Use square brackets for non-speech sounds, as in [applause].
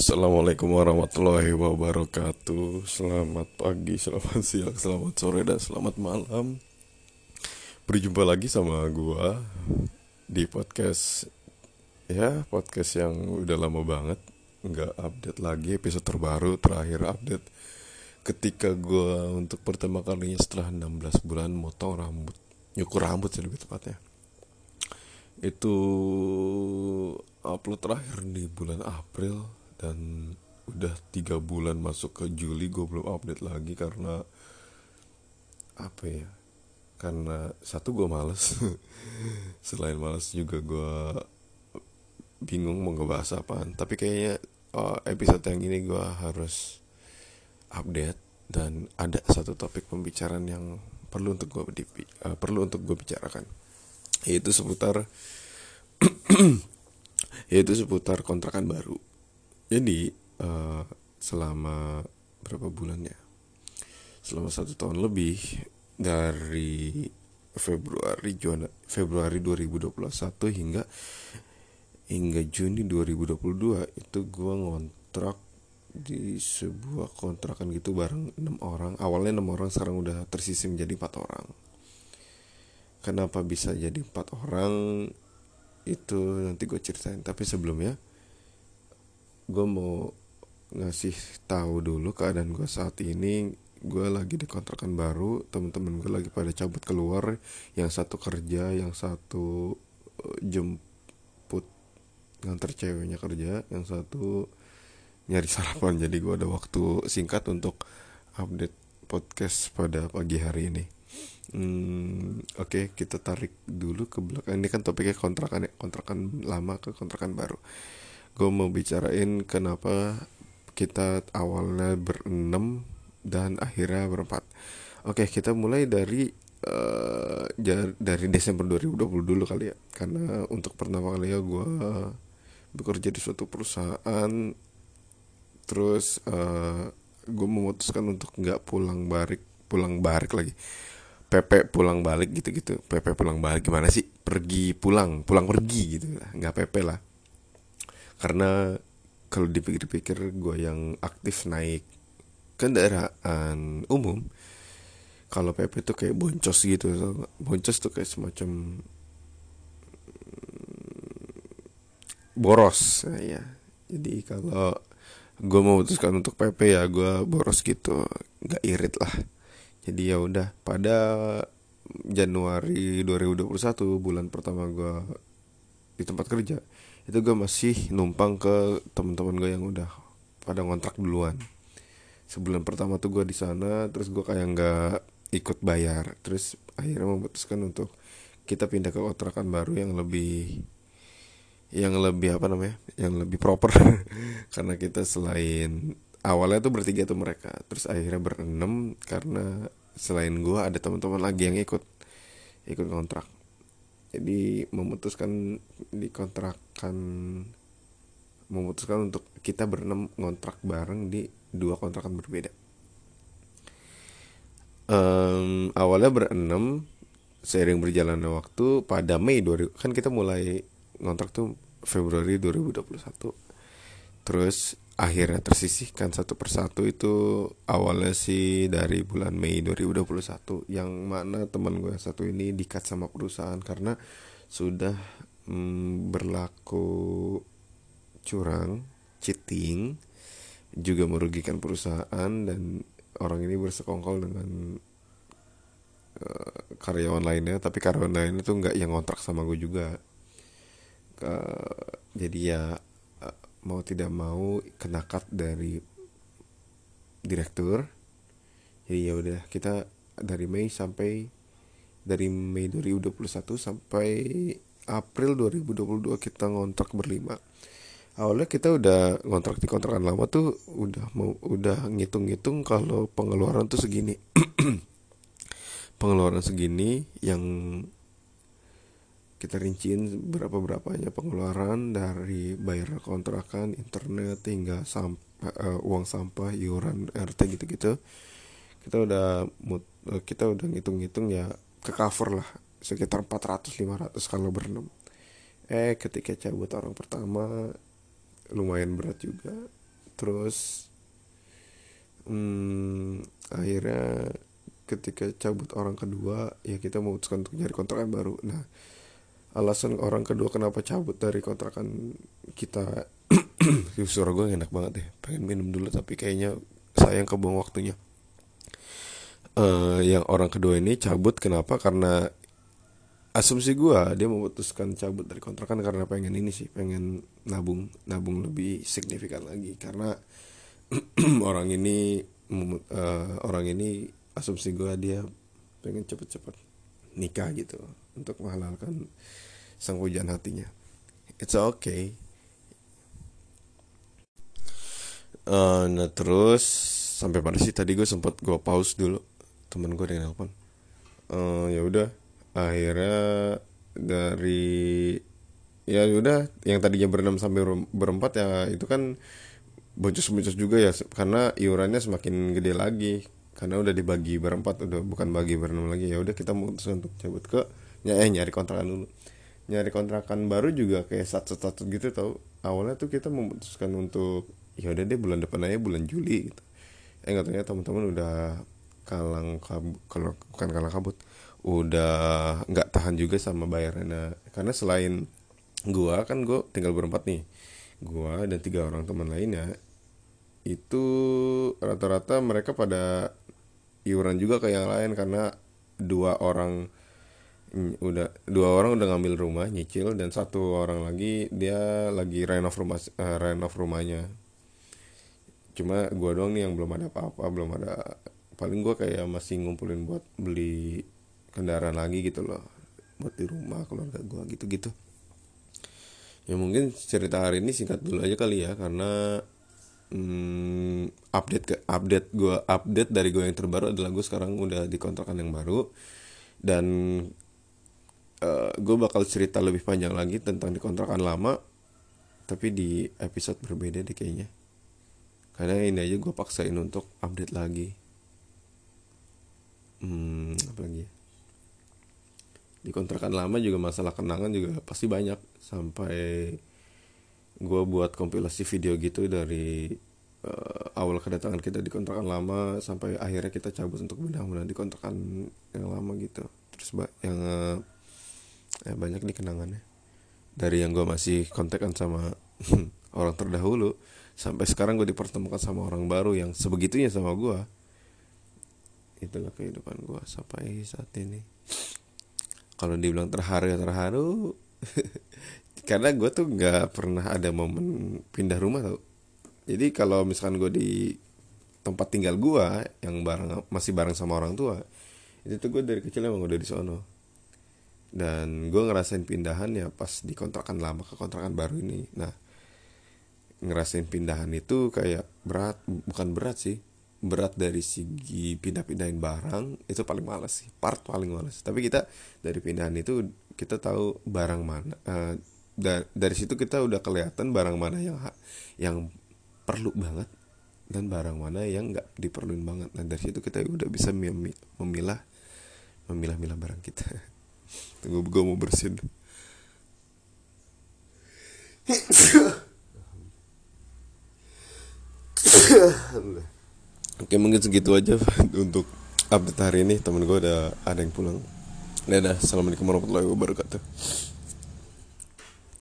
Assalamualaikum warahmatullahi wabarakatuh. Selamat pagi, selamat siang, selamat sore, dan selamat malam. Berjumpa lagi sama gua Di podcast Ya, podcast yang udah lama banget. Nggak update lagi episode terbaru Terakhir update. Ketika gua untuk pertama kalinya setelah 16 bulan Motong rambut. Nyukur rambut sih lebih tepatnya. Itu upload terakhir di bulan April dan udah tiga bulan masuk ke Juli gue belum update lagi karena apa ya karena satu gue males. [laughs] Selain males juga gue bingung mau ngebahas apaan. Tapi kayaknya uh, episode yang ini gue harus update dan ada satu topik pembicaraan yang perlu untuk gue uh, perlu untuk gue bicarakan. Yaitu seputar [clears throat] yaitu seputar kontrakan baru jadi uh, selama berapa bulan ya? Selama satu tahun lebih dari Februari Juana, Februari 2021 hingga hingga Juni 2022 itu gue ngontrak di sebuah kontrakan gitu bareng enam orang. Awalnya enam orang sekarang udah tersisi menjadi empat orang. Kenapa bisa jadi empat orang? Itu nanti gue ceritain. Tapi sebelumnya gue mau ngasih tahu dulu keadaan gue saat ini. Gue lagi di kontrakan baru teman-teman gue lagi pada cabut keluar. Yang satu kerja yang satu uh, jemput nganter ceweknya kerja yang satu nyari sarapan. Jadi gue ada waktu singkat untuk update podcast pada pagi hari ini. Hmm, oke okay, kita tarik dulu ke belakang. Ini kan topiknya kontrakan ya kontrakan lama ke kontrakan baru gue mau bicarain kenapa kita awalnya berenam dan akhirnya berempat. Oke, kita mulai dari uh, dari Desember 2020 dulu kali ya. Karena untuk pertama kali ya gue bekerja di suatu perusahaan terus uh, eh, gue memutuskan untuk nggak pulang balik pulang balik lagi. PP pulang balik gitu-gitu. PP pulang balik gimana sih? Pergi pulang pulang pergi gitu. Lah nggak PP lah karena kalau dipikir-pikir gue yang aktif naik kendaraan umum kalau PP itu kayak boncos gitu boncos tuh kayak semacam boros ya. Jadi kalau gue memutuskan untuk PP ya gue boros gitu nggak irit lah. Jadi ya udah pada Januari 2021 bulan pertama gue di tempat kerja itu gue masih numpang ke teman-teman gue yang udah pada ngontrak duluan. Sebulan pertama tuh gue di sana terus gue kayak nggak ikut bayar. Terus akhirnya memutuskan untuk kita pindah ke kontrakan baru yang lebih yang lebih apa namanya yang lebih proper. [laughs] Karena kita selain awalnya tuh bertiga tuh mereka. Terus akhirnya berenam karena selain gue ada teman-teman lagi yang ikut ikut kontrak jadi memutuskan dikontrakan memutuskan untuk kita berenam ngontrak bareng di dua kontrakan berbeda. Um, awalnya berenam seiring berjalannya waktu pada Mei 2000 kan kita mulai ngontrak tuh Februari 2021 terus akhirnya tersisihkan satu persatu itu awalnya sih dari bulan Mei 2021 yang mana teman gue satu ini dikat sama perusahaan karena sudah mm, berlaku curang cheating juga merugikan perusahaan dan orang ini bersekongkol dengan uh, karyawan lainnya. Tapi karyawan lainnya tuh nggak yang ngontrak sama gue juga. Uh, jadi ya mau tidak mau kena cut dari direktur. Jadi ya udah kita dari Mei sampai dari Mei 2021 sampai April 2022 kita ngontrak berlima. Awalnya kita udah ngontrak di kontrakan lama tuh udah mau udah ngitung-ngitung kalau pengeluaran tuh segini. [clears throat] Pengeluaran segini yang kita rinciin berapa berapanya pengeluaran dari bayar kontrakan internet hingga sampah uh, uang sampah iuran RT gitu-gitu. Kita udah uh, kita udah ngitung-ngitung ya ke cover lah sekitar 400 500 kalau berenam. Eh ketika cabut orang pertama lumayan berat juga. Terus hmm, akhirnya ketika cabut orang kedua ya kita memutuskan untuk nyari kontrakan baru. Nah alasan orang kedua kenapa cabut dari kontrakan kita. [clears throat] Suara gue enak banget deh. Pengen minum dulu tapi kayaknya sayang kebuang waktunya. Uh, yang orang kedua ini cabut kenapa? Karena asumsi gue dia memutuskan cabut dari kontrakan karena pengen ini sih pengen nabung nabung lebih signifikan lagi. Karena [clears throat] orang ini uh, orang ini asumsi gue dia pengen cepet-cepet nikah gitu untuk menghalalkan sang hujan hatinya. It's okay. Uh, nah terus sampai pada sih tadi gue sempat gue pause dulu temen gue yang nelpon. Uh, ya udah akhirnya dari ya udah yang tadinya berenam sampai berempat ya itu kan boncos-boncos juga ya karena iurannya semakin gede lagi karena udah dibagi berempat udah bukan bagi berenam lagi. Ya udah kita memutuskan untuk cabut ke ya eh nyari kontrakan dulu. Nyari kontrakan baru juga kayak satu satu gitu tau. Awalnya tuh kita memutuskan untuk ya udah deh bulan depan aja bulan Juli gitu. Eh nggak ya teman-teman udah kalang kabut kalau bukan kalang kabut udah nggak tahan juga sama bayarannya. Karena selain gua kan gua tinggal berempat nih. Gua dan tiga orang teman lainnya itu rata-rata mereka pada iuran juga ke yang lain karena dua orang udah dua orang udah ngambil rumah nyicil dan satu orang lagi dia lagi renov rumah uh, renov rumahnya. Cuma gue doang nih yang belum ada apa-apa belum ada paling gue kayak masih ngumpulin buat beli kendaraan lagi gitu loh buat di rumah keluarga gue gitu-gitu. Ya mungkin cerita hari ini singkat dulu aja kali ya karena hmm, update ke update gue update dari gue yang terbaru adalah gue sekarang udah di kontrakan yang baru. Dan uh, eh, gue bakal cerita lebih panjang lagi tentang di kontrakan lama tapi di episode berbeda deh kayaknya. Karena ini aja gue paksain untuk update lagi. Hmm apa lagi ya? Di kontrakan lama juga masalah kenangan juga pasti banyak sampai gue buat kompilasi video gitu dari uh, awal kedatangan kita di kontrakan lama sampai akhirnya kita cabut untuk benar-benar di kontrakan yang lama gitu. Terus yang uh, ya banyak nih kenangannya. Dari yang gue masih kontekan sama [laughs] orang terdahulu sampai sekarang gue dipertemukan sama orang baru yang sebegitunya sama gue itulah kehidupan gue sampai saat ini. Kalau dibilang terharu ya terharu [laughs] karena gue tuh nggak pernah ada momen pindah rumah tau. Jadi kalau misalkan gue di tempat tinggal gue yang bareng masih bareng sama orang tua itu tuh gue dari kecil emang udah di sono. Dan gue ngerasain pindahan ya pas di kontrakan lama ke kontrakan baru ini. Nah ngerasain pindahan itu kayak berat bukan berat sih berat dari segi pindah-pindahin barang itu paling males sih part paling males. Tapi kita dari pindahan itu kita tahu barang mana uh, da dari situ kita udah kelihatan barang mana yang yang perlu banget dan barang mana yang nggak diperluin banget. Nah dari situ kita udah bisa memilah memilah-milah barang kita. [laughs] Tunggu gue mau bersin. Oke mungkin segitu aja untuk update hari ini. Temen gue udah ada yang pulang. Dadah. Assalamualaikum warahmatullahi wabarakatuh